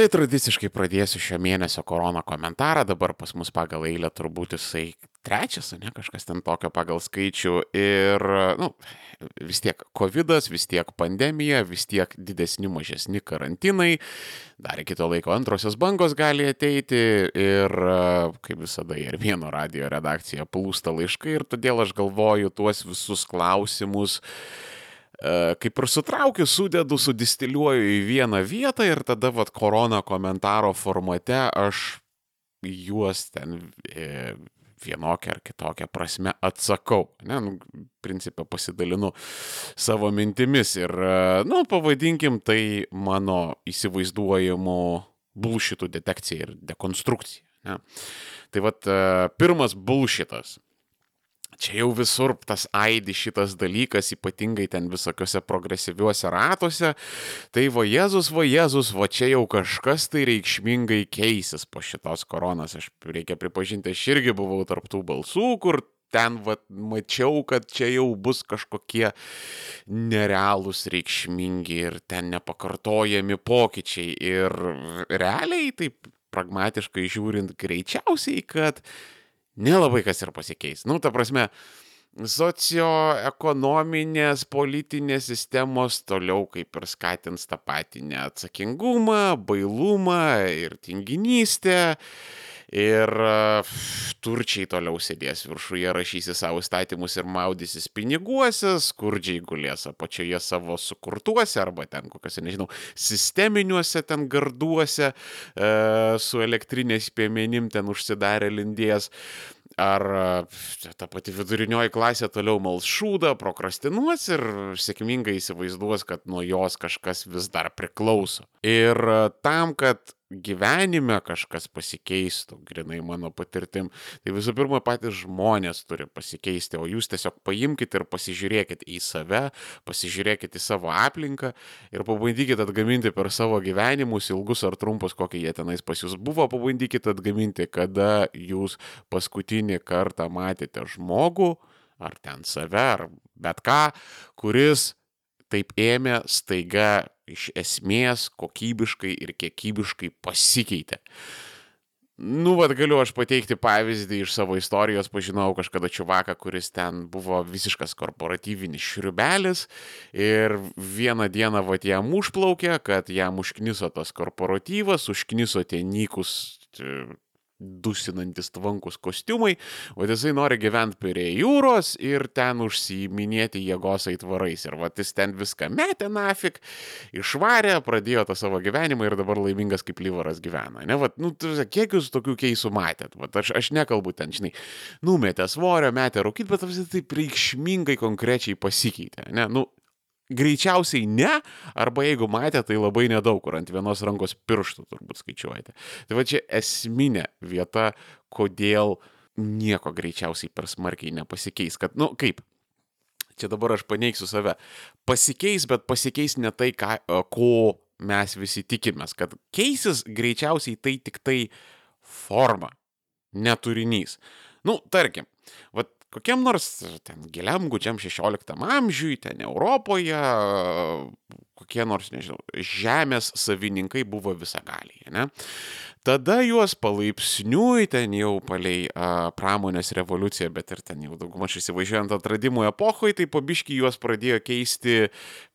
Tai tradiciškai pradėsiu šio mėnesio korona komentarą, dabar pas mus pagal eilę turbūt jisai trečias, ne kažkas ten tokio pagal skaičių. Ir, nu, vis tiek COVID, vis tiek pandemija, vis tiek didesni, mažesni karantinai, dar iki to laiko antrosios bangos gali ateiti ir, kaip visada, ir vieno radio redakcija plūsta laiškai ir todėl aš galvoju tuos visus klausimus kaip ir sutraukiu, sudedu, sudistiliuoju į vieną vietą ir tada vat korona komentaro formate aš juos ten e, vienokią ar kitokią prasme atsakau. Ne, nu, principę pasidalinu savo mintimis ir, e, nu, pavadinkim tai mano įsivaizduojamų bulšitų detekcija ir dekonstrukcija. Ne. Tai vad, pirmas bulšitas čia jau visur tas aidi šitas dalykas, ypatingai ten visokiuose progresyviuose ratuose. Tai va Jėzus, va Jėzus, va čia jau kažkas tai reikšmingai keisis po šitos koronos. Aš reikia pripažinti, aš irgi buvau tarptų balsų, kur ten vat, mačiau, kad čia jau bus kažkokie nerealūs, reikšmingi ir ten nepakartojami pokyčiai. Ir realiai, taip pragmatiškai žiūrint, greičiausiai, kad nelabai kas ir pasikeis. Nu, ta prasme, socioekonominės politinės sistemos toliau kaip ir skatins tą patį neatsakingumą, bailumą ir tinginystę. Ir turčiai toliau sėdės viršuje, rašysi savo statymus ir maudysis piniguose, skurdžiai gulės apačioje savo sukurtuose arba ten kokiuose, nežinau, sisteminiuose ten garduose e, su elektrinės piemenim ten užsidarę lindės. Ar ta pati vidurinioji klasė toliau mals šūdą, prokrastinuos ir sėkmingai įsivaizduos, kad nuo jos kažkas vis dar priklauso. Ir tam, kad gyvenime kažkas pasikeistų, grinai mano patirtim, tai visų pirma patys žmonės turi pasikeisti, o jūs tiesiog paimkite ir pasižiūrėkite į save, pasižiūrėkite į savo aplinką ir pabandykite atgaminti per savo gyvenimus, ilgus ar trumpus, kokie jie tenais pas jūs buvo, pabandykite atgaminti, kada jūs paskutinį kartą matėte žmogų, ar ten save, ar bet ką, kuris taip ėmė staiga iš esmės kokybiškai ir kiekybiškai pasikeitė. Nu, vad galiu aš pateikti pavyzdį iš savo istorijos, pažinau kažkada čiuvaką, kuris ten buvo visiškas korporatyvinis šriubelis ir vieną dieną vad jam užplaukė, kad jam užkniso tas korporatyvas, užkniso tie nykus dusinantis tvankus kostiumai, o jisai nori gyventi prie jūros ir ten užsiiminėti jėgos aitvarais. Ir va, jis ten viską metė nafik, išvarė, pradėjo tą savo gyvenimą ir dabar laimingas kaip lyvaras gyvena. Ne, va, nu, kiek jūs tokių keisų matėt? Va, aš, aš nekalbu ten, žinai, numetė svorio, metė rūkyti, bet vis taip reikšmingai konkrečiai pasikeitė. Ne, nu, Greičiausiai ne, arba jeigu matėte, tai labai nedaug, kur ant vienos rankos pirštų turbūt skaičiuojate. Tai va čia esminė vieta, kodėl nieko greičiausiai per smarkiai nepasikeis. Kad, nu, kaip, čia dabar aš paneigsiu save. Pasikeis, bet pasikeis ne tai, ką, ko mes visi tikimės. Kad keisis greičiausiai tai tik tai forma, neturinys. Nu, tarkim, vat kokiam nors ten giliam gudžiam 16 amžiui, ten Europoje, kokie nors, nežinau, žemės savininkai buvo visagaliai, ne? Tada juos palaipsniui, ten jau palei a, pramonės revoliuciją, bet ir ten jau daugmaž įsivažiuojant atradimų epochoje, tai pabiški juos pradėjo keisti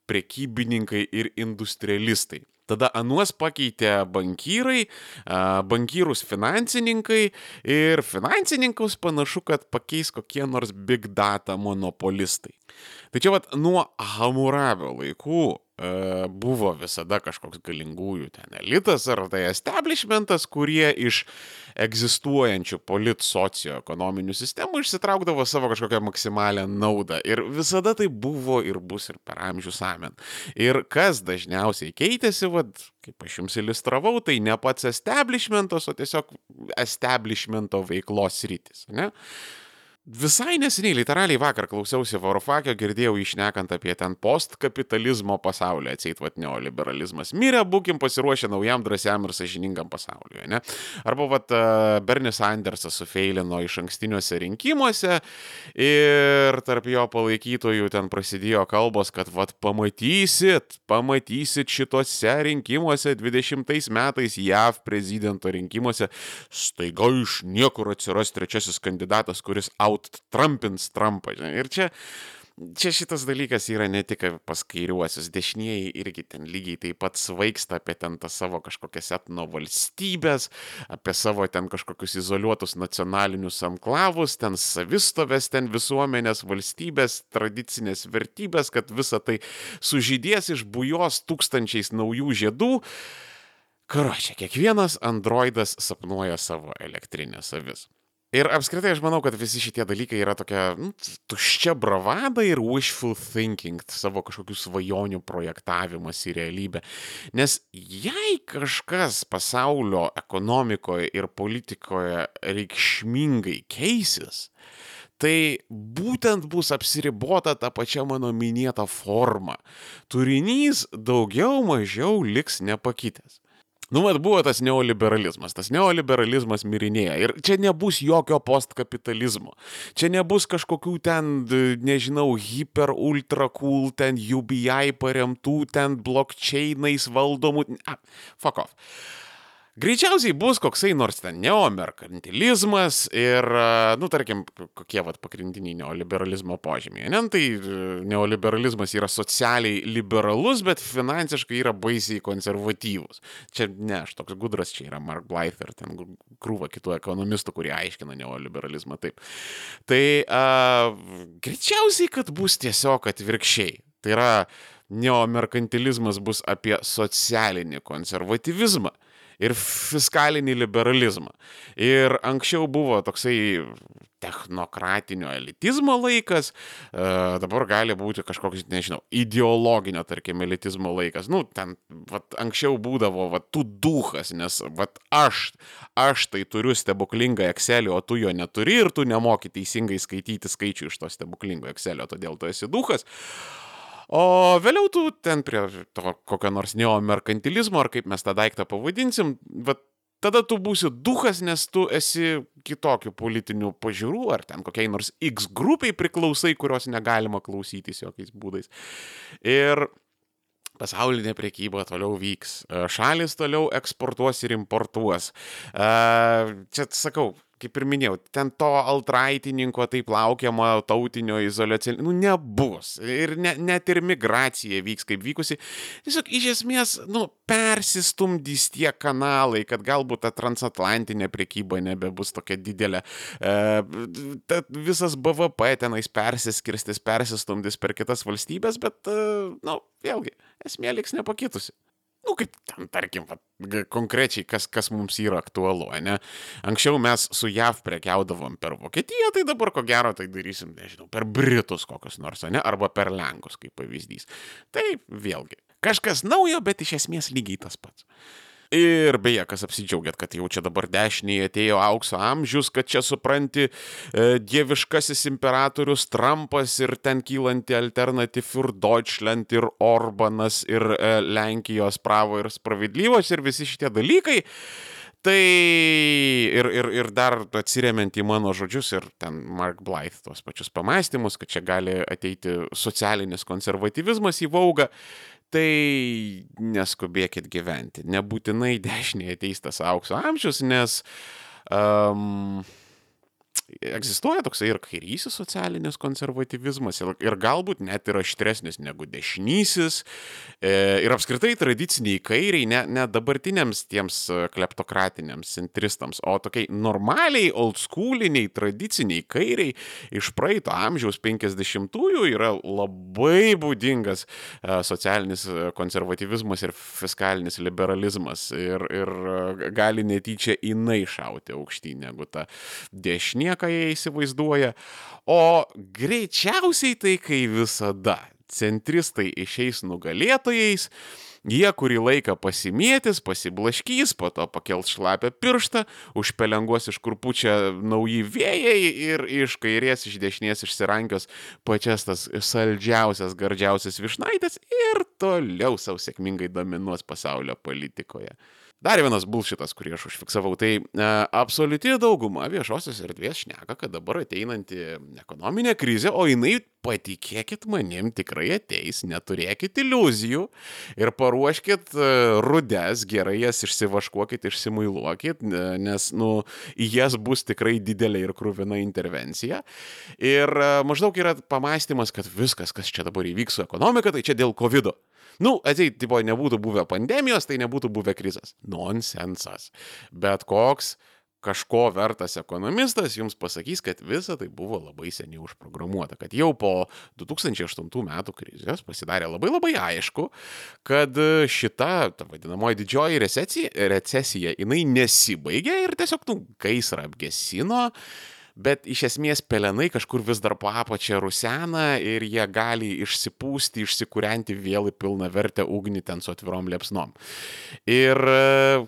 prekybininkai ir industrialistai. Tada anuos pakeitė bankyrai, bankyrus finansininkai ir finansininkus panašu, kad pakeis kokie nors big data monopolistai. Tai čia vat nuo Hamurabio laikų buvo visada kažkoks galingųjų ten elitas ar tai establishmentas, kurie iš egzistuojančių polit socioekonominių sistemų išsitraukdavo savo kažkokią maksimalę naudą. Ir visada tai buvo ir bus ir per amžių samen. Ir kas dažniausiai keitėsi, vad, kaip aš jums iliustravau, tai ne pats establishmentas, o tiesiog establishmento veiklos rytis. Ne? Visai neseniai, literaliai vakar klausiausi Varofakio, girdėjau išnekant apie ten postkapitalizmo pasaulį, atseit vat neoliberalizmas. Mirė, būkim pasiruošę naujam drąsiam ir sažiningam pasauliui, ne? Arba vat Bernis Andersas sufeilino iš ankstiniuose rinkimuose ir tarp jo palaikytojų ten prasidėjo kalbos, kad vat pamatysit, pamatysit šituose rinkimuose 20 metais JAV prezidento rinkimuose staiga iš niekur atsiras trečiasis kandidatas, kuris auto out-trumpins Trumpą. Ir čia, čia šitas dalykas yra ne tik pas kairiuosius, dešinieji irgi ten lygiai taip pat svaigsta apie ten tas savo kažkokias etno valstybės, apie savo ten kažkokius izoliuotus nacionalinius anklavus, ten savistovės, ten visuomenės valstybės, tradicinės vertybės, kad visa tai sužydės iš bujos tūkstančiais naujų žiedų. Karočią, kiekvienas androidas sapnuoja savo elektrinės avis. Ir apskritai aš manau, kad visi šitie dalykai yra tokia nu, tuščia bravada ir wishful thinking, savo kažkokių svajonių projektavimas į realybę. Nes jei kažkas pasaulio ekonomikoje ir politikoje reikšmingai keisis, tai būtent bus apsiribota tą pačią mano minėtą formą. Turinys daugiau mažiau liks nepakitęs. Nu, mat buvo tas neoliberalizmas, tas neoliberalizmas mirinėja. Ir čia nebus jokio postkapitalizmo, čia nebus kažkokių ten, nežinau, hiper, ultra cool, ten UBI paremtų, ten blockchainais valdomų, a, fuck off. Greičiausiai bus koksai nors ten neomerkantilizmas ir, nu, tarkim, kokie vat pagrindiniai neoliberalizmo požymiai. Ne, tai neoliberalizmas yra socialiai liberalus, bet finansiškai yra baisiai konservatyvus. Čia ne aš toks gudras, čia yra Mark Blythe ir ten krūva kitų ekonomistų, kurie aiškina neoliberalizmą taip. Tai uh, greičiausiai, kad bus tiesiog atvirkščiai. Tai yra neomerkantilizmas bus apie socialinį konservatyvizmą ir fiskalinį liberalizmą. Ir anksčiau buvo toksai technokratinio elitizmo laikas, e, dabar gali būti kažkoks, nežinau, ideologinio, tarkim, elitizmo laikas. Nu, ten, vat, anksčiau būdavo, vat, tu duhas, nes, vat, aš, aš tai turiu stebuklingą Excelį, o tu jo neturi ir tu nemoki teisingai skaityti skaičių iš to stebuklingo Excelio, todėl tu esi duhas. O vėliau tu ten prie to kokio nors neomerkantilizmo, ar kaip mes tą daiktą pavadinsim, bet tada tu būsi duhas, nes tu esi kitokių politinių pažiūrų, ar ten kokiai nors X grupiai priklausai, kurios negalima klausytis jokiais būdais. Ir pasaulinė priekyba toliau vyks, šalis toliau eksportuos ir importuos. Čia sakau, kaip ir minėjau, ten to altraitininko taip laukiamo tautinio izolacinio, nu, nebus. Ir ne, net ir migracija vyks kaip vykusi. Tiesiog iš esmės, nu, persistumdys tie kanalai, kad galbūt ta transatlantinė priekyba nebebus tokia didelė. E, visas BVP tenais persiskirstis, persistumdys per kitas valstybės, bet, e, nu, vėlgi, esmė liks nepakitusi nu, kaip ten, tarkim, va, konkrečiai, kas, kas mums yra aktualu, ne? Anksčiau mes su JAV prekiaudavom per Vokietiją, tai dabar ko gero tai darysim, nežinau, per Britus kokius nors, ne? Arba per Lenkus, kaip pavyzdys. Tai vėlgi, kažkas naujo, bet iš esmės lygiai tas pats. Ir beje, kas apsidžiaugiat, kad jau čia dabar dešiniai atėjo aukso amžius, kad čia supranti e, dieviškasis imperatorius Trumpas ir ten kylanti alternatyv ir Deutschland ir Orbanas ir e, Lenkijos pravo ir spravidlyvos ir visi šitie dalykai. Tai ir, ir, ir dar atsiriamint į mano žodžius ir ten Mark Blythe tos pačius pamastymus, kad čia gali ateiti socialinis konservatyvizmas į vaugą tai neskubėkit gyventi. Nebūtinai dešinėje ateis tas aukso amžius, nes um, egzistuoja toksai ir kairysis socialinis konservatyvizmas ir, ir galbūt net ir aštresnis negu dešinysis. E, ir apskritai tradiciniai kairiai, ne, ne dabartiniams tiems kleptokratiniams centristams, o tokiai normaliai, old schooliniai, tradiciniai kairiai iš praeito amžiaus 50-ųjų yra labai būdingas e, socialinis konservatyvizmas ir fiskalinis liberalizmas. Ir, ir gali netyčia inai šauti aukštyn negu ta dešinė ką jie įsivaizduoja, o greičiausiai tai kai visada centristai išeis nugalėtojais, Jie kurį laiką pasimėtis, pasiblaškys, po to pakels šlapę pirštą, užpelenguos iš kur pučia nauji vėjai ir iš kairės, iš dešinės išsirankios pačias tas saldžiausias, gardžiausias višnaitės ir toliau savo sėkmingai dominuos pasaulio politikoje. Dar vienas bulšitas, kurį aš užfiksavau, tai e, absoliuti dauguma viešosios erdvės šneka, kad dabar ateinanti ekonominė krizė, o jinai, patikėkit manim, tikrai ateis, neturėkit iliuzijų ir paruoškit e, rudes, gerai jas išsivaškuokit, išsimuiluokit, nes, nu, į jas bus tikrai didelė ir krūvina intervencija. Ir e, maždaug yra pamastymas, kad viskas, kas čia dabar įvyks su ekonomika, tai čia dėl COVID. -o. Nu, atseit, tipo, nebūtų buvę pandemijos, tai nebūtų buvę krizės. Nonsensas. Bet koks kažko vertas ekonomistas jums pasakys, kad visa tai buvo labai seniai užprogramuota, kad jau po 2008 metų krizės pasidarė labai labai aišku, kad šita, ta vadinamoji didžioji recesija, recesija jinai nesibaigė ir tiesiog, nu, gaisrą apgesino bet iš esmės pelenai kažkur vis dar po apačią rusena ir jie gali išsipūsti, išsikūrenti vėl į pilną vertę ugnį ten su atvirom liepsnom. Ir e,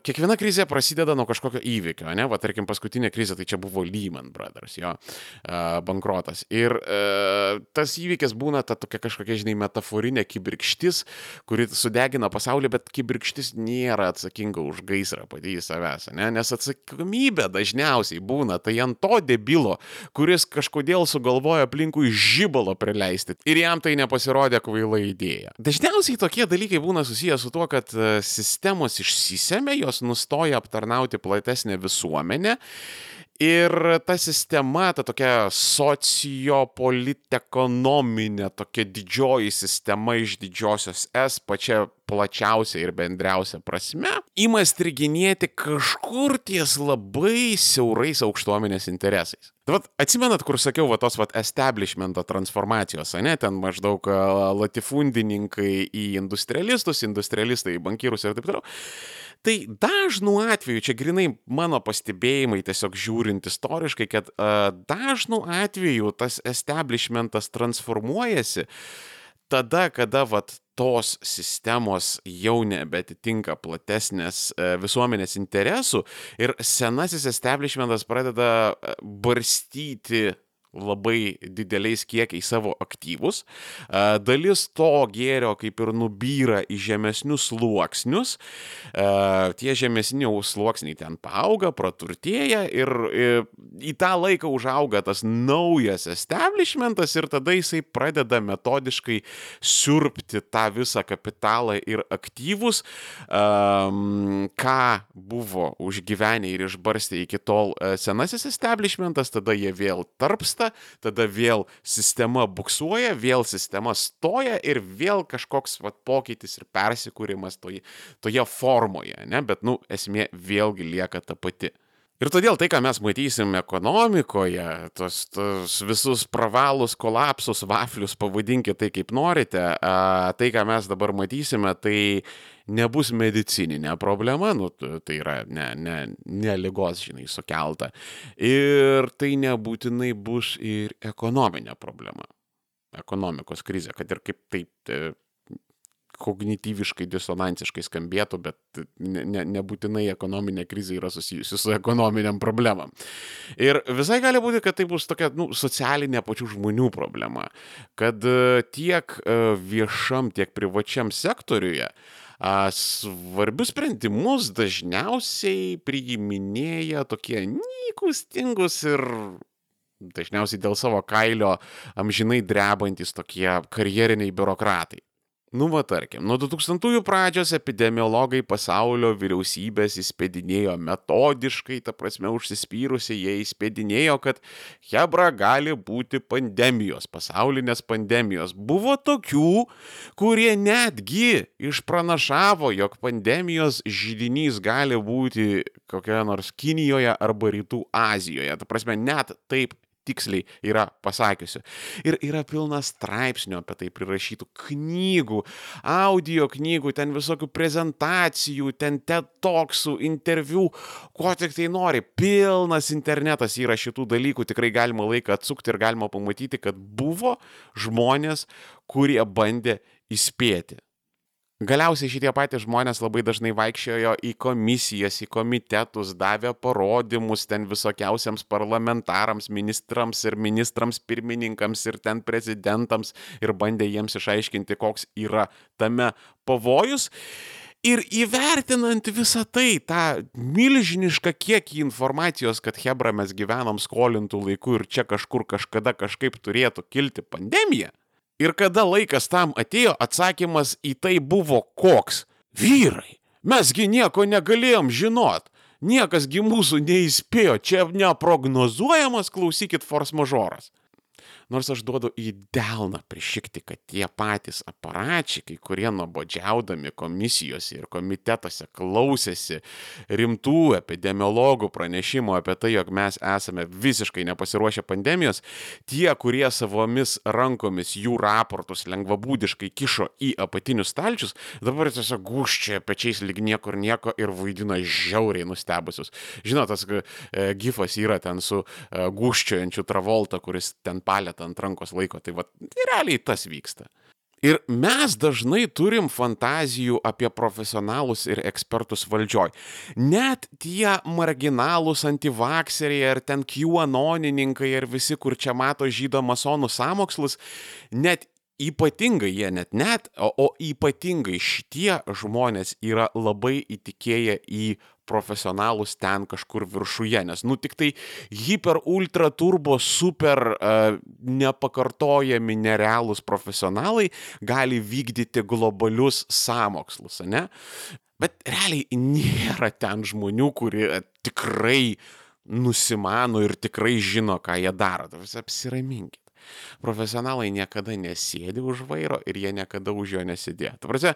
kiekviena krizė prasideda nuo kažkokio įvykio, ne? Va, tarkim, paskutinė krizė tai čia buvo Lehman Brothers, jo, e, bankrotas. Ir e, tas įvykis būna ta tokia kažkokia, žinai, metaforinė kibirkštis, kuri sudegina pasaulį, bet kibirkštis nėra atsakinga už gaisrą pati į savęs, ne? nes atsakomybė dažniausiai būna tai ant to debilų debilų, kuris kažkodėl sugalvojo aplinkui žybalo prileisti ir jam tai nepasirodė kvaila idėja. Dažniausiai tokie dalykai būna susijęs su tuo, kad e, sistemos išsisėmė, jos nustoja aptarnauti platesnę visuomenę Ir ta sistema, ta tokia sociopolitekonominė, tokia didžioji sistema iš didžiosios S, pačia plačiausia ir bendriausia prasme, ima striginėti kažkur ties labai siaurais aukštuomenės interesais. Tai vat, atsimenat, kur sakiau, va tos vat establishmento transformacijos, ne, ten maždaug latifundininkai į industrialistus, industrialistai į bankyrus ir taip toliau. Tai dažnu atveju, čia grinai mano pastebėjimai tiesiog žiūrint istoriškai, kad uh, dažnu atveju tas establishmentas transformuojasi tada, kada vat tos sistemos jau nebetitinka platesnės visuomenės interesų ir senasis establishmentas pradeda barstyti labai dideliais kiekiais savo aktyvus. Dalis to gėrio kaip ir nubyra į žemesnius sluoksnius. Tie žemesni sluoksniai ten paauga, praturtėja ir į tą laiką užauga tas naujas establishmentas ir tada jisai pradeda metodiškai siurbti tą visą kapitalą ir aktyvus, ką buvo užgyvenę ir išbarstę iki tol senasis establishmentas, tada jie vėl tarpsta vyksta, tada vėl sistema buksuoja, vėl sistema stoja ir vėl kažkoks vat, pokytis ir persikūrimas toje, toje formoje, ne? bet, nu, esmė vėlgi lieka ta pati. Ir todėl tai, ką mes matysim ekonomikoje, tos, tos visus pravalus, kolapsus, vaflius, pavadinkite tai kaip norite, tai, ką mes dabar matysime, tai nebus medicininė problema, nu, tai yra ne, ne, ne lygos, žinai, sukelta. Ir tai nebūtinai bus ir ekonominė problema. Ekonomikos krizė, kad ir kaip taip kognityviškai disonansiškai skambėtų, bet ne, ne, nebūtinai ekonominė krizė yra susijusi su ekonominiam problemam. Ir visai gali būti, kad tai bus tokia nu, socialinė pačių žmonių problema, kad e, tiek e, viešam, tiek privačiam sektoriuje svarbius sprendimus dažniausiai priiminėja tokie nykus, tingus ir dažniausiai dėl savo kailio amžinai drebantis tokie karjeriniai biurokratai. Nu, va tarkim, nuo 2000-ųjų pradžios epidemiologai pasaulio vyriausybės įspėdinėjo metodiškai, ta prasme užsispyrusiai, jie įspėdinėjo, kad Hebra gali būti pandemijos, pasaulinės pandemijos. Buvo tokių, kurie netgi išpranašavo, jog pandemijos žydinys gali būti kokioje nors Kinijoje arba Rytų Azijoje. Ta prasme, net taip tiksliai yra pasakiusi. Ir yra pilna straipsnių apie tai prirašytų knygų, audio knygų, ten visokių prezentacijų, ten tetoksų, interviu, ko tik tai nori. Pilnas internetas yra šitų dalykų, tikrai galima laiką atsukti ir galima pamatyti, kad buvo žmonės, kurie bandė įspėti. Galiausiai šitie patys žmonės labai dažnai vaikščiojo į komisijas, į komitetus, davė parodymus ten visokiausiams parlamentarams, ministrams ir ministrams pirmininkams ir ten prezidentams ir bandė jiems išaiškinti, koks yra tame pavojus. Ir įvertinant visą tai, tą milžinišką kiekį informacijos, kad Hebra mes gyvenam skolintų laikų ir čia kažkur kažkada kažkaip turėtų kilti pandemija, Ir kada laikas tam atėjo, atsakymas į tai buvo koks. Vyrai, mesgi nieko negalėjom žinot. Niekasgi mūsų neįspėjo, čia neprognozuojamas, klausykit, force majoras. Nors aš duodu į delną prišikti, kad tie patys aparačiai, kurie nuobodžiaudami komisijose ir komitetuose klausėsi rimtų epidemiologų pranešimų apie tai, jog mes esame visiškai nepasiruošę pandemijos, tie, kurie savomis rankomis jų raportus lengvabūdiškai kišo į apatinius stalčius, dabar tiesiog guščia pečiais lyg niekur nieko ir vaidina žiauriai nustebusius. Žinot, tas e, gifas yra ten su e, guščiojančiu Travolta, kuris ten palėt ant rankos laiko. Tai va, tai realiai tas vyksta. Ir mes dažnai turim fantazijų apie profesionalus ir ekspertus valdžioj. Net tie marginalūs antivakseriai ar ten QAnonininkai ir visi, kur čia mato žydo masonų samokslus, net ypatingai jie net net, o, o ypatingai šitie žmonės yra labai įtikėję į profesionalus ten kažkur viršuje, nes, nu, tik tai hiper, ultra, turbo, super uh, nepakartojami nerealūs profesionalai gali vykdyti globalius samokslus, ne? Bet realiai nėra ten žmonių, kurie tikrai nusimano ir tikrai žino, ką jie daro. Apsiraminkit. Profesionalai niekada nesėdi už vairo ir jie niekada už jo nesidėjo. Ta prasme,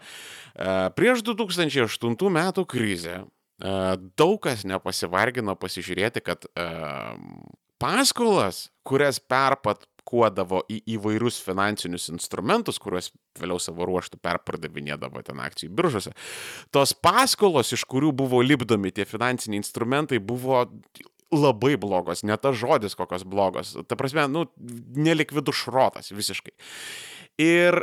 prieš 2008 metų krizę daug kas nepasivargino pasižiūrėti, kad paskolas, kurias perpatkuodavo į įvairius finansinius instrumentus, kuriuos vėliau savo ruoštų perpardavinėdavo ten akcijų biržose, tos paskolos, iš kurių buvo lipdomi tie finansiniai instrumentai, buvo labai blogos, ne tas žodis kokios blogos. Ta prasme, nu, nelikvidų šrotas visiškai. Ir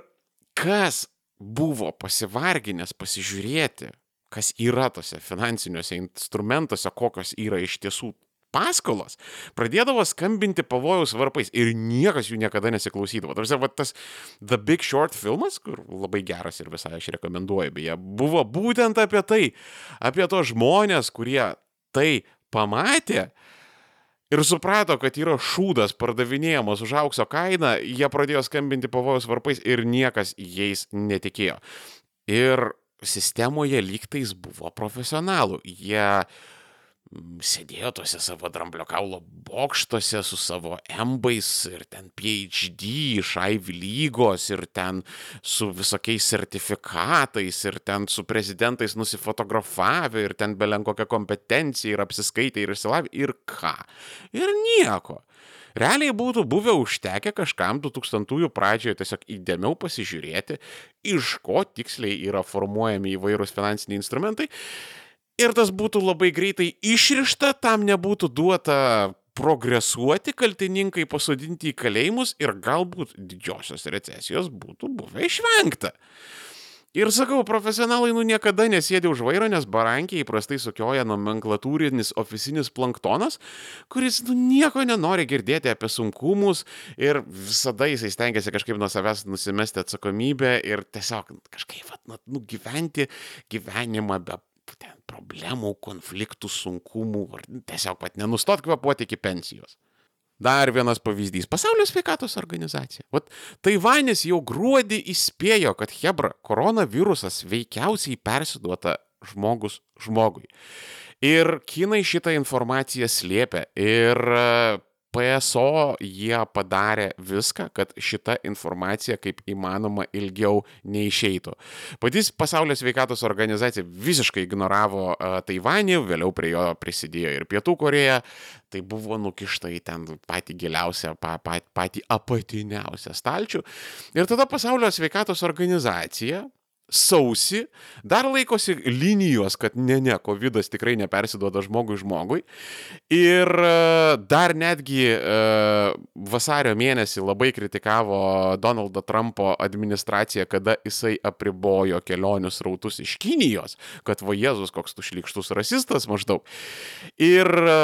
kas buvo pasivarginęs pasižiūrėti, kas yra tose finansiniuose instrumentuose, kokios yra iš tiesų paskolos, pradėdavo skambinti pavojaus varpais ir niekas jų niekada nesiklausydavo. Tarsi, va, tas The Big Short filmas, kur labai geras ir visai aš rekomenduoju, beje, buvo būtent apie tai, apie tos žmonės, kurie tai pamatė ir suprato, kad yra šūdas pardavinėjamas už aukso kainą, jie pradėjo skambinti pavojaus varpais ir niekas jais netikėjo. Ir sistemoje lygtais buvo profesionalų. Jie mm, sėdėjo tuose savo dramblio kaulo bokštuose su savo embais ir ten PhD iš Ivy lygos ir ten su visokiais sertifikatais ir ten su prezidentais nusifotografavę ir ten belen kokią kompetenciją ir apsiskaitę ir išsilavę ir ką. Ir nieko. Realiai būtų buvę užtekę kažkam 2000-ųjų pradžioje tiesiog įdėmiau pasižiūrėti, iš ko tiksliai yra formuojami įvairūs finansiniai instrumentai. Ir tas būtų labai greitai išrišta, tam nebūtų duota progresuoti, kaltininkai pasodinti į kalėjimus ir galbūt didžiosios recesijos būtų buvę išvengta. Ir sakau, profesionalai nu niekada nesėdė už vairo, nes barankė įprastai sukioja nomenklatūrinis oficinis planktonas, kuris nu, nieko nenori girdėti apie sunkumus ir visada jisai stengiasi kažkaip nuo savęs nusimesti atsakomybę ir tiesiog kažkaip vat, nu, nu, gyventi gyvenimą be ten, problemų, konfliktų, sunkumų, tiesiog pat nenustot kvepuoti iki pensijos. Dar vienas pavyzdys - Pasaulio sveikatos organizacija. Vat Taivanis jau gruodį įspėjo, kad Hebra koronavirusas veikiausiai persiduota žmogus žmogui. Ir kinai šitą informaciją slėpia ir PSO jie padarė viską, kad šita informacija kaip įmanoma ilgiau neišeitų. Patys pasaulio sveikatos organizacija visiškai ignoravo uh, Taivanį, vėliau prie jo prisidėjo ir Pietų Koreja, tai buvo nukišta į ten patį giliausią, pa, pa, patį apatiniausią stalčių. Ir tada pasaulio sveikatos organizacija sausi, dar laikosi linijos, kad ne, ne, COVID tikrai nepersiduoda žmogui žmogui. Ir e, dar netgi e, vasario mėnesį labai kritikavo Donaldo Trumpo administracija, kada jisai apribojo kelionių srautus iš Kinijos, kad va Jėzus koks tu šlikštus rasistas maždaug. Ir e,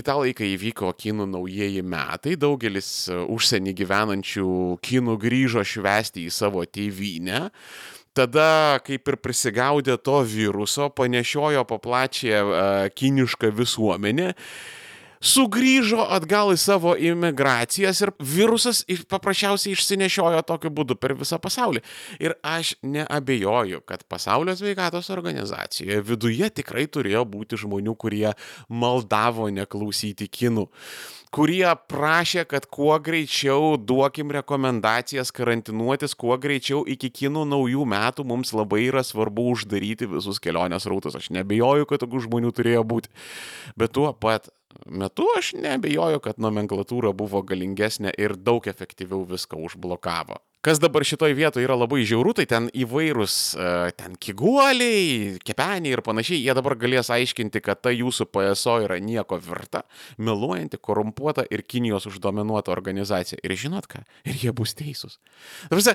į tą laiką įvyko kinų naujieji metai, daugelis užsienį gyvenančių kinų grįžo švesti į savo tėvynę tada kaip ir prisigaudė to viruso, panešiojo po plačią uh, kinišką visuomenę sugrįžo atgal į savo imigracijas ir virusas paprasčiausiai išsinešiojo tokiu būdu per visą pasaulį. Ir aš neabejoju, kad pasaulio sveikatos organizacijoje viduje tikrai turėjo būti žmonių, kurie maldavo neklausyti kinų kurie prašė, kad kuo greičiau duokim rekomendacijas karantinuotis, kuo greičiau iki kinų naujų metų mums labai yra svarbu uždaryti visus kelionės rautus. Aš nebejoju, kad tokių žmonių turėjo būti. Bet tuo pat metu aš nebejoju, kad nomenklatūra buvo galingesnė ir daug efektyviau viską užblokavo. Kas dabar šitoj vietoje yra labai žiauru, tai ten įvairūs, e, ten kiguoliai, kepeniai ir panašiai, jie dabar galės aiškinti, kad ta jūsų PSO yra nieko verta, meluojanti, korumpuota ir Kinijos uždominuota organizacija. Ir žinot ką? Ir jie bus teisūs. Tarsi,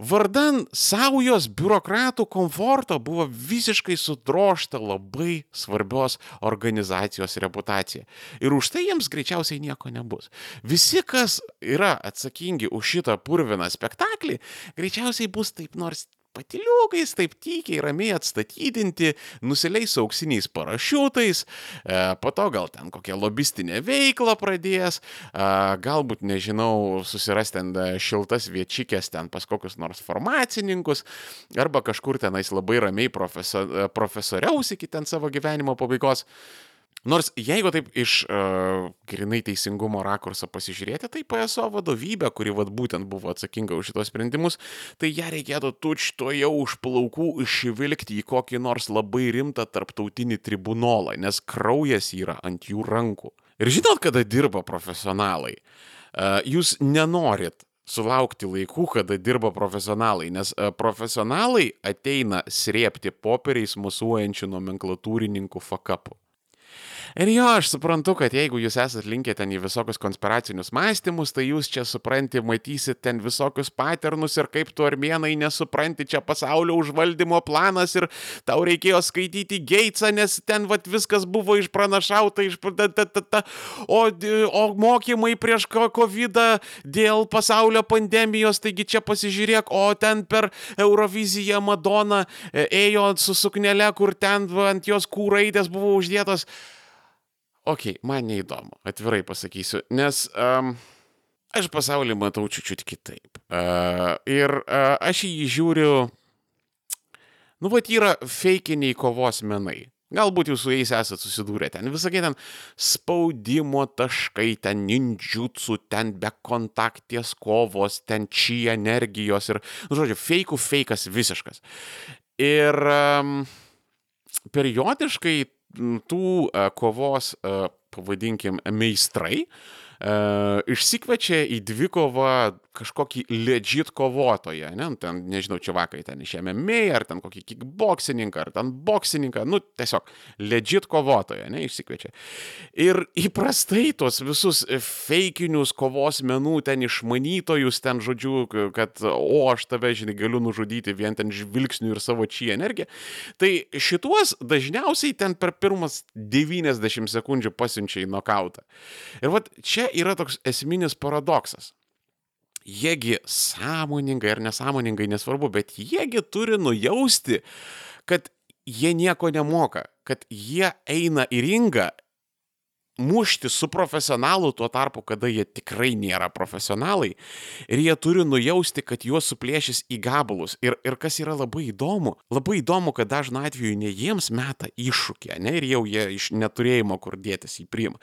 vardan saujos biurokratų komforto buvo visiškai sudrošta labai svarbios organizacijos reputacija. Ir už tai jiems greičiausiai nieko nebus. Visi, kas yra atsakingi už šitą purviną spektaklį, greičiausiai bus taip nors patiliukais, taip tykiai, ramiai atstatydinti, nusileis auksiniais parašiutais, e, po to gal ten kokią lobistinę veiklą pradės, e, galbūt, nežinau, susiras ten e, šiltas viečikės ten pas kokius nors farmacininkus, arba kažkur tenais labai ramiai profesor, profesoriaus iki ten savo gyvenimo pabaigos. Nors jeigu taip iš uh, grinai teisingumo rakurso pasižiūrėti, tai PSO vadovybė, kuri vad būtent buvo atsakinga už šitos sprendimus, tai ją reikėtų tučto jau už plaukų išvilkti į kokį nors labai rimtą tarptautinį tribunolą, nes kraujas yra ant jų rankų. Ir žinot, kada dirba profesionalai? Uh, jūs nenorit sulaukti laikų, kada dirba profesionalai, nes uh, profesionalai ateina srėpti popieriais musuojančių nomenklatūrininkų fakapų. Ir jo, aš suprantu, kad jeigu jūs esat linkę ten į visokius konspiracinius mąstymus, tai jūs čia supranti, matysit ten visokius paternus ir kaip tu armėnai nesupranti, čia pasaulio užvaldymo planas ir tau reikėjo skaityti Geitsą, nes ten vat viskas buvo išpranašauta, iš... Ta, ta, ta, ta. O, o mokymai prieš COVID dėl pasaulio pandemijos, taigi čia pasižiūrėk, o ten per Euroviziją Madona e, ėjo su suknelė, kur ten ant jos kūraitės buvo uždėtos ok, man neįdomu, atvirai pasakysiu, nes um, aš pasaulį matau čiūčiut kitaip. Uh, ir uh, aš į jį žiūriu, nu, va, yra feikiniai kovos menai. Galbūt jūs su jais esate susidūrę ten. Visokie ten spaudimo taškai, ten ninjutsu, ten bekontaktės kovos, ten či energijos ir, nu, žodžiu, feikų feikas visiškas. Ir um, periodiškai tų e, kovos, e, pavadinkim, meistrai e, išsikvečia į dvikovą kažkokį legit kovotoją, ne, nu, ten, nežinau, čia vakai ten iš MMA, ar ten kokį kickboksininką, ar ten boksininką, nu, tiesiog legit kovotoją, ne, išsikviečia. Ir įprastai tos visus feikinius kovos menų ten išmanytojus, ten žodžiu, kad, o, aš tave, žinai, galiu nužudyti vien ten žvilgsniu ir savo čia energiją, tai šituos dažniausiai ten per pirmas 90 sekundžių pasiunčia į nokautą. Ir vat čia yra toks esminis paradoksas jiegi sąmoningai ar nesąmoningai, nesvarbu, bet jiegi turi nujausti, kad jie nieko nemoka, kad jie eina į ringą mušti su profesionalu tuo tarpu, kada jie tikrai nėra profesionalai. Ir jie turi nujausti, kad juos suplėšys į gabalus. Ir, ir kas yra labai įdomu, labai įdomu, kad dažnu atveju ne jiems meta iššūkį, ne, ir jau jie iš neturėjimo kur dėtis į priimą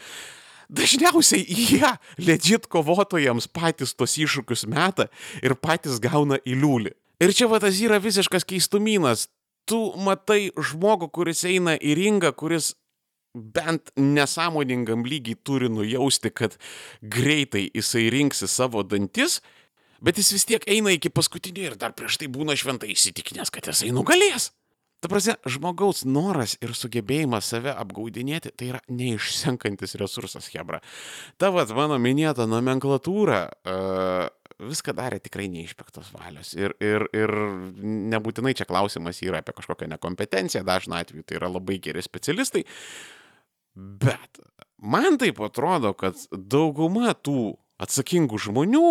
dažniausiai jie legit kovotojams patys tos iššūkius meta ir patys gauna į liūlį. Ir čia va tas yra visiškas keistumynas. Tu matai žmogų, kuris eina į ringą, kuris bent nesąmoningam lygiai turi nujausti, kad greitai jisai rinksi savo dantis Bet jis vis tiek eina iki paskutinio ir dar prieš tai būna šventai įsitikinęs, kad jisai nugalės. Ta prasme, žmogaus noras ir sugebėjimas save apgaudinėti tai yra neišsenkantis resursas, Hebra. Ta vad mano minėta nomenklatūra uh, viską darė tikrai neišpektos valios. Ir, ir, ir nebūtinai čia klausimas yra apie kažkokią nekompetenciją, dažna atveju tai yra labai geri specialistai. Bet man taip atrodo, kad dauguma tų atsakingų žmonių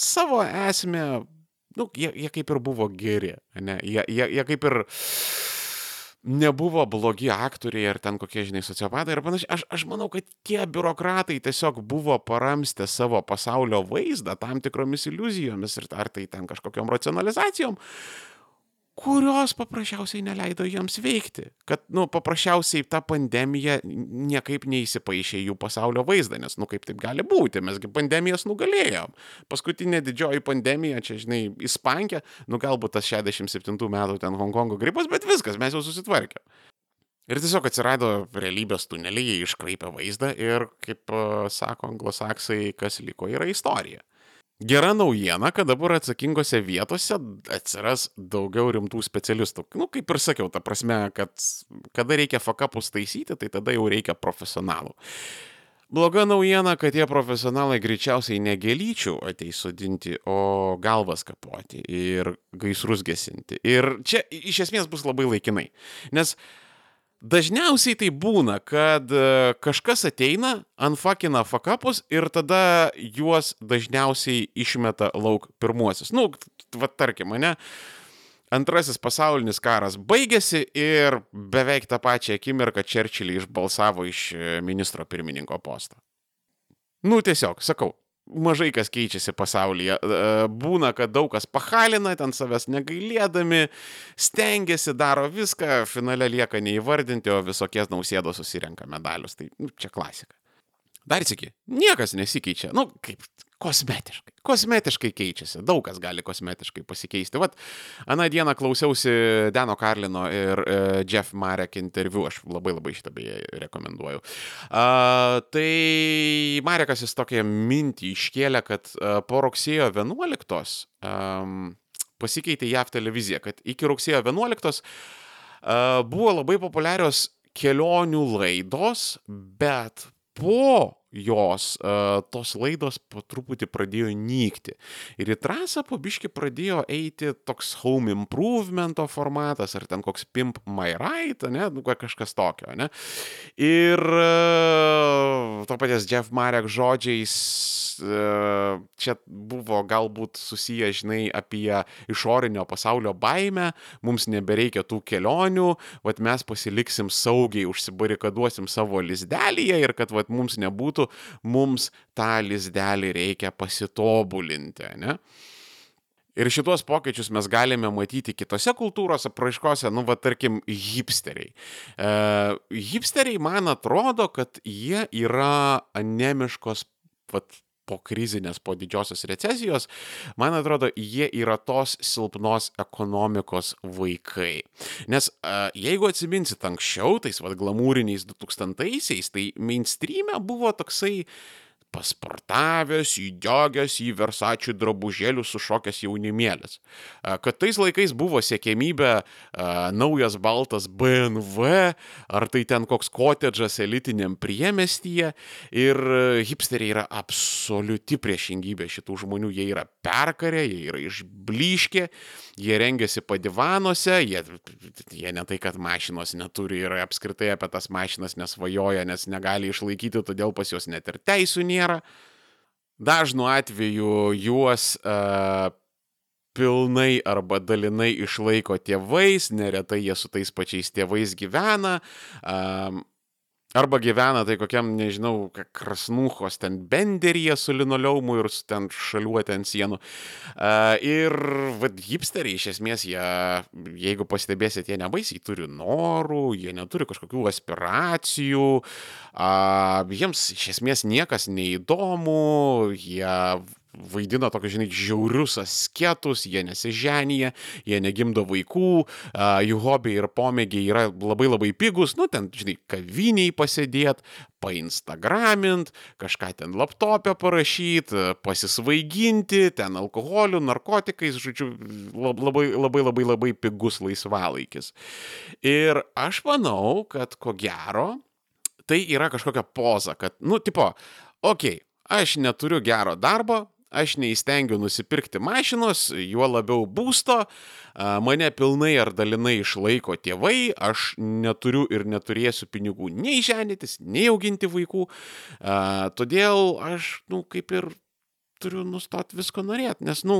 savo esmę nu, jie, jie kaip ir buvo geri, ne? Jie, jie, jie kaip ir nebuvo blogi aktoriai ar ten kokie, žinai, sociopatai ir panašiai. Aš, aš manau, kad tie biurokratai tiesiog buvo paramstę savo pasaulio vaizdą tam tikromis iliuzijomis ir ar tai ten kažkokiam racionalizacijom, kurios paprasčiausiai neleido jiems veikti. Kad, nu, paprasčiausiai ta pandemija niekaip neįsipaišė jų pasaulio vaizdą, nes, nu, kaip taip gali būti, mesgi pandemijas nugalėjom. Paskutinė didžioji pandemija, čia, žinai, Ispankė, nu, galbūt tas 67 metų ten Hongkongo gripas, bet viskas, mes jau susitvarkėm. Ir tiesiog atsirado realybės tuneliai, jie iškraipė vaizdą ir, kaip uh, sako anglosaksai, kas liko yra istorija. Gera naujiena, kad dabar atsakingose vietose atsiras daugiau rimtų specialistų. Nu, kaip ir sakiau, ta prasme, kad kada reikia fakapus taisyti, tai tada jau reikia profesionalų. Bloga naujiena, kad tie profesionalai greičiausiai negelyčių ateis sudinti, o galvas kapoti ir gaisrus gesinti. Ir čia iš esmės bus labai laikinai. Nes uh, Dažniausiai tai būna, kad e, kažkas ateina, anfakina fakapus ir tada juos dažniausiai išmeta lauk pirmuosius. Nu, va tarkim, mane. Antrasis pasaulinis karas baigėsi ir beveik tą pačią akimirką Čerčilį išbalsavo iš e, ministro pirmininko posto. Nu, tiesiog, sakau, mažai kas keičiasi pasaulyje. E, būna, kad daug kas pahalina, ten savęs negailėdami, stengiasi, daro viską, finale lieka neįvardinti, o visokie nausėdos susirenka medalius. Tai nu, čia klasika. Dar sėki, niekas nesikeičia. Nu, kaip kosmetiškai. Kosmetiškai keičiasi. Daug kas gali kosmetiškai pasikeisti. Vat, aną dieną klausiausi Dano Karlino ir e, Jeff Marek interviu. Aš labai labai šitą beje rekomenduoju. Uh, tai Marekas jis tokią mintį iškėlė, kad uh, po rugsėjo 11 um, pasikeitė JAV televizija, kad iki rugsėjo 11 uh, buvo labai populiarios kelionių laidos, bet po jos uh, tos laidos po truputį pradėjo nykti. Ir į trasą po biški pradėjo eiti toks home improvemento formatas, ar ten koks pimp my right, ne, nu, kažkas tokio, ne. Ir uh, to paties Jeff Marek žodžiais uh, čia buvo galbūt susiję, žinai, apie išorinio pasaulio baimę, mums nebereikia tų kelionių, vat mes pasiliksim saugiai, užsibarikaduosim savo lizdelėje ir kad vat mums nebūtų metų mums tą lizdelį reikia pasitobulinti. Ne? Ir šitos pokyčius mes galime matyti kitose kultūros apraiškose, nu, va, tarkim, hipsteriai. E, hipsteriai man atrodo, kad jie yra anemiškos, va, po krizinės, po didžiosios recesijos, man atrodo, jie yra tos silpnos ekonomikos vaikai. Nes jeigu atsiminsit anksčiau, tais vad glamūriniais 2000-aisiais, tai mainstream'e buvo toksai pasportavęs, įdegęs į versačių drabužėlių sušokęs jaunimėlis. Kad tais laikais buvo siekėmybė naujas baltas BMW, ar tai ten koks kotedžas elitiniam priemestyje ir hipsteriai yra absoliuti priešingybė šitų žmonių, jie yra perkarę, jie yra išbliškę, jie rengiasi padivanuose, jie, jie ne tai, kad mašinos neturi ir apskritai apie tas mašinas nesvajoja, nes negali išlaikyti, todėl pas juos net ir teisų nėra nėra. Dažnu atveju juos uh, pilnai arba dalinai išlaiko tėvais, neretai jie su tais pačiais tėvais gyvena. Um, Arba gyvena tai kokiam, nežinau, krasnuchos ten benderyje su linoleumu ir ten šaliuotė ant sienų. Uh, ir vad hipsteriai iš esmės, jie, jeigu pastebėsit, jie nebaisiai turi norų, jie neturi kažkokių aspiracijų, uh, jiems iš esmės niekas neįdomu, jie vaidina tokius, žinai, žiaurius asketus, jie nesiženyje, jie negimdo vaikų, jų hobiai ir pomėgiai yra labai labai pigus, nu ten, žinai, kaviniai pasėdėt, painstagramint, kažką ten laptopę parašyti, pasisvaiginti, ten alkoholiu, narkotikais, žodžiu, labai labai labai labai pigus laisvalaikis. Ir aš manau, kad ko gero, tai yra kažkokia poza, kad, nu, tipo, okei, okay, aš neturiu gero darbo, aš neįstengiu nusipirkti mašinos, juo labiau būsto, mane pilnai ar dalinai išlaiko tėvai, aš neturiu ir neturėsiu pinigų nei ženytis, nei auginti vaikų, todėl aš, nu, kaip ir turiu nustoti visko norėti, nes, nu,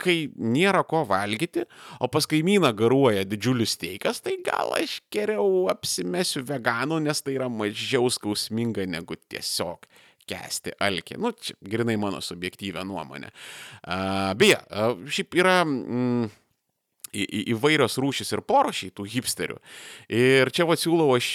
kai nėra ko valgyti, o pas kaimyną garuoja didžiulis teikas, tai gal aš geriau apsimesiu veganu, nes tai yra mažiau skausminga negu tiesiog kesti alkį. Nu, čia grinai mano subjektyvę nuomonę. Uh, beje, uh, šiaip yra... Mm, į, į, įvairios rūšys ir porošiai tų hipsterių. Ir čia va siūlau aš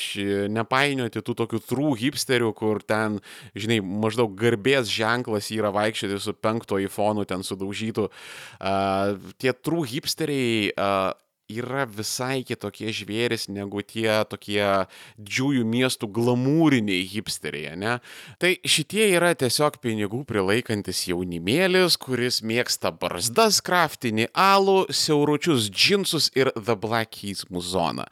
nepainioti tų tokių trų hipsterių, kur ten, žinai, maždaug garbės ženklas yra vaikščioti su penkto iPhone'u ten sudaužytų. Uh, tie trų hipsteriai uh, yra visai kitokie žvėris negu tie tokie didžiųjų miestų glamūriniai hipsteriai, ne? Tai šitie yra tiesiog pinigų prilaikantis jaunimėlis, kuris mėgsta barzdas, kraftinį alų, siauručius džinsus ir The Black Keys muzoną.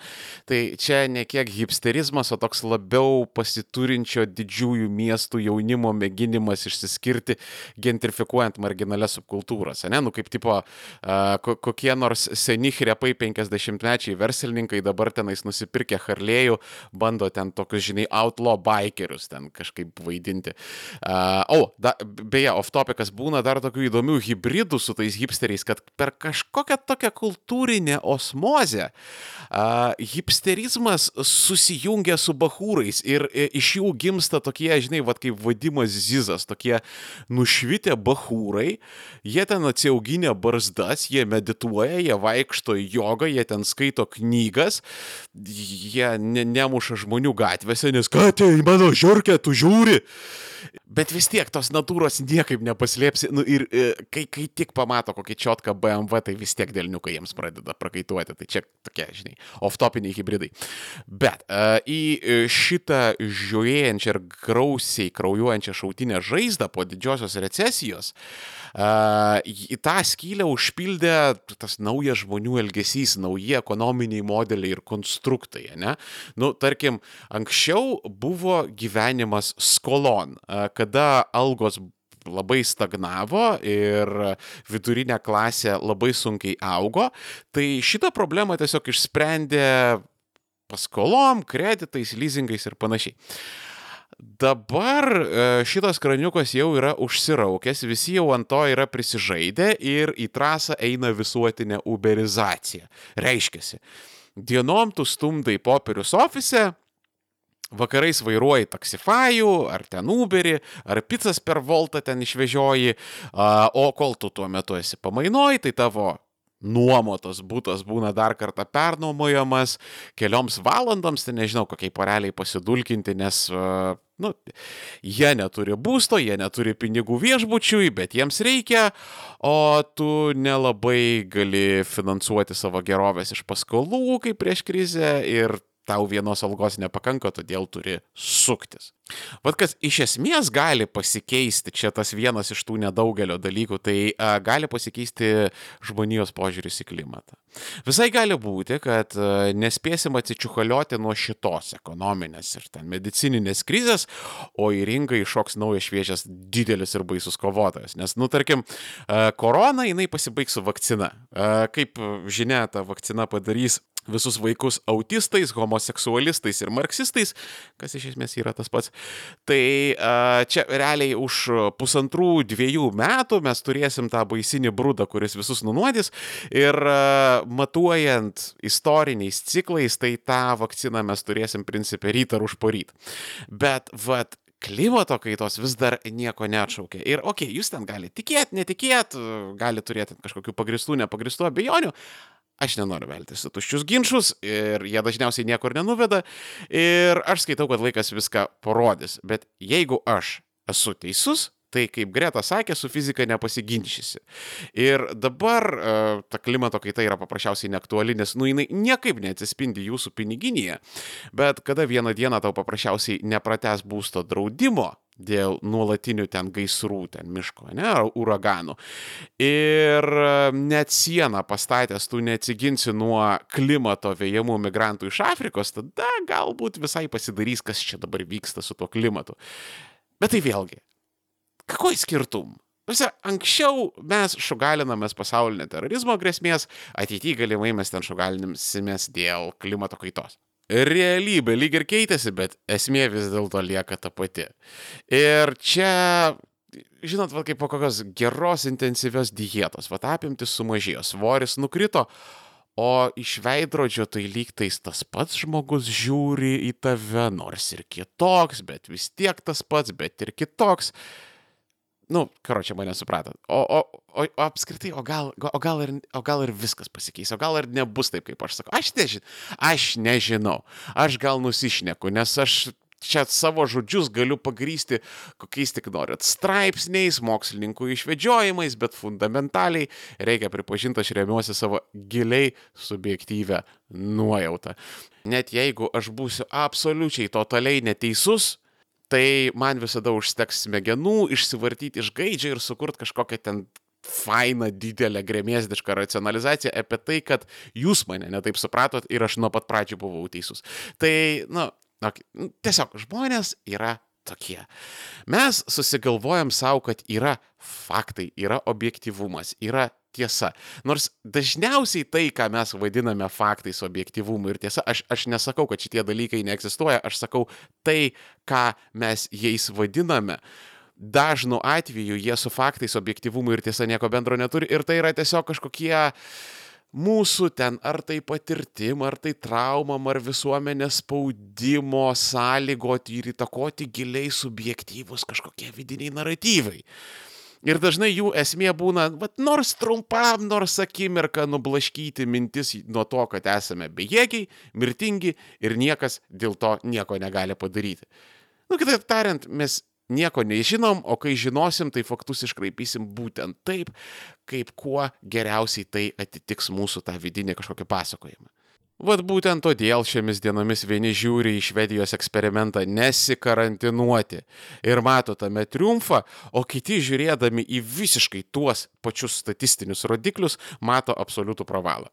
Tai čia ne kiek hipsterizmas, o toks labiau pasiturinčio didžiųjų miestų jaunimo mėginimas išsiskirti gentrifikuojant marginalias subkultūras, ne? Nu kaip tipo uh, kokie nors seni hrepai 50-mečiai verslininkai dabar tenais nusipirkę Harlėjų, bando ten tokius, žinai, outlaw bikerius ten kažkaip vaidinti. Uh, o, da, beje, off topicas būna dar tokių įdomių hybridų su tais hipsteriais, kad per kažkokią tokią kultūrinę osmozę uh, hipsterizmas susijungia su bahūrais ir iš jų gimsta tokie, žinai, vad kaip vadimas Zizas, tokie nušvitę bahūrai, jie ten atsiauginę barzdas, jie medituoja, jie vaikšto į jogą, jie ten skaito knygas, jie ne, nemuša žmonių gatvėse, nes ką tai mano žiūrkė, tu žiūri. Bet vis tiek tos natūros niekaip nepaslėpsi. Nu, ir e, kai, kai tik pamato kokį čiotką BMW, tai vis tiek dėlniukai jiems pradeda prakaituoti. Tai čia tokie, žinai, off-topiniai hybridai. Bet uh, į e, šitą žiūrėjančią ir grausiai kraujuojančią šautinę žaizdą po didžiosios recesijos, uh, į tą skylę užpildė tas naujas žmonių elgesys, nauji ekonominiai modeliai ir konstruktai. Ne? Nu, tarkim, anksčiau buvo gyvenimas skolon, kada algos labai stagnavo ir vidurinė klasė labai sunkiai augo, tai šitą problemą tiesiog išsprendė paskolom, kreditais, leasingais ir panašiai. Dabar e, šitas kraniukas jau yra užsiraukęs, visi jau ant to yra prisižaidę ir į trasą eina visuotinė uberizacija. Reiškia, dienom tu stumdai popierius ofise, vakarais vairuoji taksifajų, ar ten uberį, ar pizzas per voltą ten išvežioji, o kol tu tuo metu esi pamainoj, tai tavo nuomotas būtas būna dar kartą pernuomojamas kelioms valandoms, tai nežinau, kokiai poreliai pasidulkinti, nes nu, jie neturi būsto, jie neturi pinigų viešbučiui, bet jiems reikia, o tu nelabai gali finansuoti savo gerovės iš paskolų kaip prieš krizę ir tau vienos algos nepakanka, todėl turi suktis. Vat kas iš esmės gali pasikeisti, čia tas vienas iš tų nedaugelio dalykų, tai a, gali pasikeisti žmonijos požiūris į klimatą. Visai gali būti, kad a, nespėsim atsičiuchalioti nuo šitos ekonominės ir ten medicininės krizės, o į rinką iššoks naujas šviežias didelis ir baisus kovotojas. Nes, nu, tarkim, a, korona jinai pasibaigs su vakcina. A, kaip žinia, ta vakcina padarys visus vaikus autistais, homoseksualistais ir marksistais, kas iš esmės yra tas pats. Tai čia realiai už pusantrų, dviejų metų mes turėsim tą baisinį brūdą, kuris visus nunuodys ir matuojant istoriniais ciklais, tai tą vakciną mes turėsim principę ryt ar už poryt. Bet, vad, klimato kaitos vis dar nieko neatšaukia. Ir, okei, okay, jūs ten galite tikėti, netikėti, galite turėti kažkokių pagristų, nepagristų abejonių, Aš nenoriu veltis į tuščius ginčius ir jie dažniausiai niekur nenuveda. Ir aš skaitau, kad laikas viską parodys. Bet jeigu aš esu teisus, tai kaip Greta sakė, su fizika nepasiginčysi. Ir dabar uh, ta klimato kaita yra paprasčiausiai neaktuali, nes nu jinai niekaip neatsispindi jūsų piniginėje, bet kada vieną dieną tau paprasčiausiai neprates būsto draudimo, dėl nuolatinių ten gaisrų, ten miško, ne, ar uraganų. Ir e, net sieną pastatęs tu neatsiginsi nuo klimato vėjamų migrantų iš Afrikos, tada galbūt visai pasidarys, kas čia dabar vyksta su tuo klimatu. Bet tai vėlgi, kokoj skirtum? Visi, anksčiau mes šugalinamės pasaulinio terorizmo grėsmės, ateityje galimai mes ten šugalinamės dėl klimato kaitos realybė lyg ir keitėsi, bet esmė vis dėlto lieka ta pati. Ir čia, žinot, va, kaip po kokios geros intensyvios dietos, va apimtis sumažėjo, svoris nukrito, o iš veidrodžio tai lygtais tas pats žmogus žiūri į tave, nors ir kitoks, bet vis tiek tas pats, bet ir kitoks. Nu, karo čia mane supratot. O, o, o, o apskritai, o gal, o, gal ir, o gal ir viskas pasikeis, o gal ir nebus taip, kaip aš sakau. Aš nežinau, aš nežinau, aš gal nusišneku, nes aš čia savo žodžius galiu pagrysti kokiais tik norit. Straipsniais, mokslininkų išvedžiojimais, bet fundamentaliai reikia pripažinti, aš remiuosi savo giliai subjektyvę nuojautą. Net jeigu aš būsiu absoliučiai totaliai neteisus, tai man visada užteks smegenų išsivartyti iš gaidžio ir sukurti kažkokią ten fainą, didelę, grėmėsdišką racionalizaciją apie tai, kad jūs mane netaip supratot ir aš nuo pat pradžių buvau teisus. Tai, nu, okay, tiesiog žmonės yra tokie. Mes susigalvojam savo, kad yra faktai, yra objektivumas, yra tiesa. Nors dažniausiai tai, ką mes vadiname faktais, objektivumu ir tiesa, aš, aš nesakau, kad šitie dalykai neegzistuoja, aš sakau tai, ką mes jais vadiname. Dažnu atveju jie su faktais, objektivumu ir tiesa nieko bendro neturi ir tai yra tiesiog kažkokie mūsų ten ar tai patirtim, ar tai traumam, ar visuomenės spaudimo sąlygoti ir įtakoti giliai subjektyvus kažkokie vidiniai naratyvai. Ir dažnai jų esmė būna, vat, nors trumpam, nors akimirką nublaškyti mintis nuo to, kad esame bejėgiai, mirtingi ir niekas dėl to nieko negali padaryti. Nu, kitaip tariant, mes nieko nežinom, o kai žinosim, tai faktus iškraipysim būtent taip, kaip kuo geriausiai tai atitiks mūsų tą vidinį kažkokį pasakojimą. Vat būtent todėl šiomis dienomis vieni žiūri į Švedijos eksperimentą nesikarantinuoti ir mato tame triumfą, o kiti žiūrėdami į visiškai tuos pačius statistinius rodiklius mato absoliutų pravalą.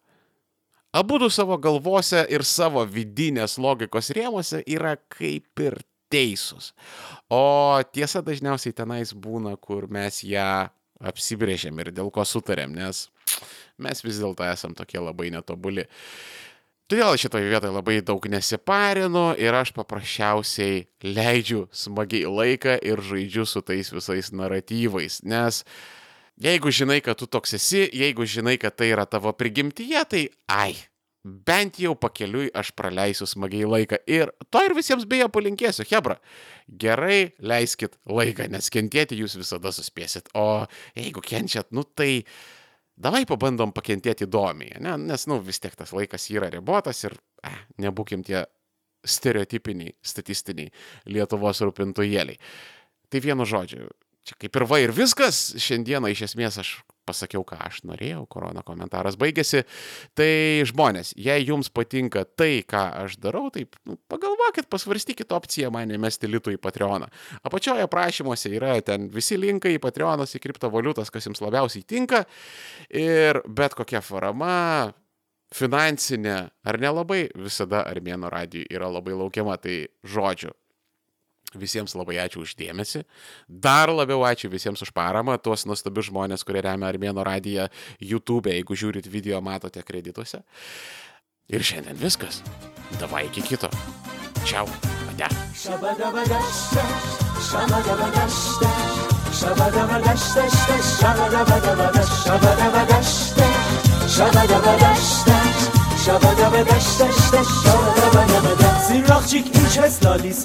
Abu du savo galvose ir savo vidinės logikos rėmose yra kaip ir teisūs. O tiesa dažniausiai tenais būna, kur mes ją apsibrėžėm ir dėl ko sutarėm, nes mes vis dėlto esam tokie labai netobuli. Todėl šitoje vietoje labai daug nesiparinu ir aš paprasčiausiai leidžiu smagiai laiką ir žaidžiu su tais visais naratyvais. Nes jeigu žinai, kad tu toks esi, jeigu žinai, kad tai yra tavo prigimtyje, tai ai, bent jau pakeliui aš praleisiu smagiai laiką. Ir to ir visiems beje palinkėsiu, Hebra. Gerai leiskit laiką, nes kentėti jūs visada suspėsit. O jeigu kenčiat, nu tai davai pabandom pakentėti įdomiai, ne? nes, nu, vis tiek tas laikas yra ribotas ir eh, nebūkim tie stereotipiniai, statistiniai Lietuvos rūpintojėliai. Tai vienu žodžiu, čia kaip ir va ir viskas, šiandieną iš esmės aš pasakiau, ką aš norėjau, korona komentaras baigėsi. Tai žmonės, jei jums patinka tai, ką aš darau, tai nu, pagalvokit, pasvarstykit opciją mane mesti litų į Patreoną. Apačioje prašymuose yra ten visi linkai į Patreonas, į kriptovaliutas, kas jums labiausiai tinka. Ir bet kokia forma, finansinė ar nelabai, visada Armėno radijui yra labai laukiama. Tai žodžiu, Visiems labai ačiū uždėmesi. Dar labiau ačiū visiems už paramą, tuos nuostabius žmonės, kurie remia Armėno radiją YouTube, jeigu žiūrit video, matote kredituose. Ir šiandien viskas. Davai iki kito. Čiau. Zirrakçik ilk kez lalis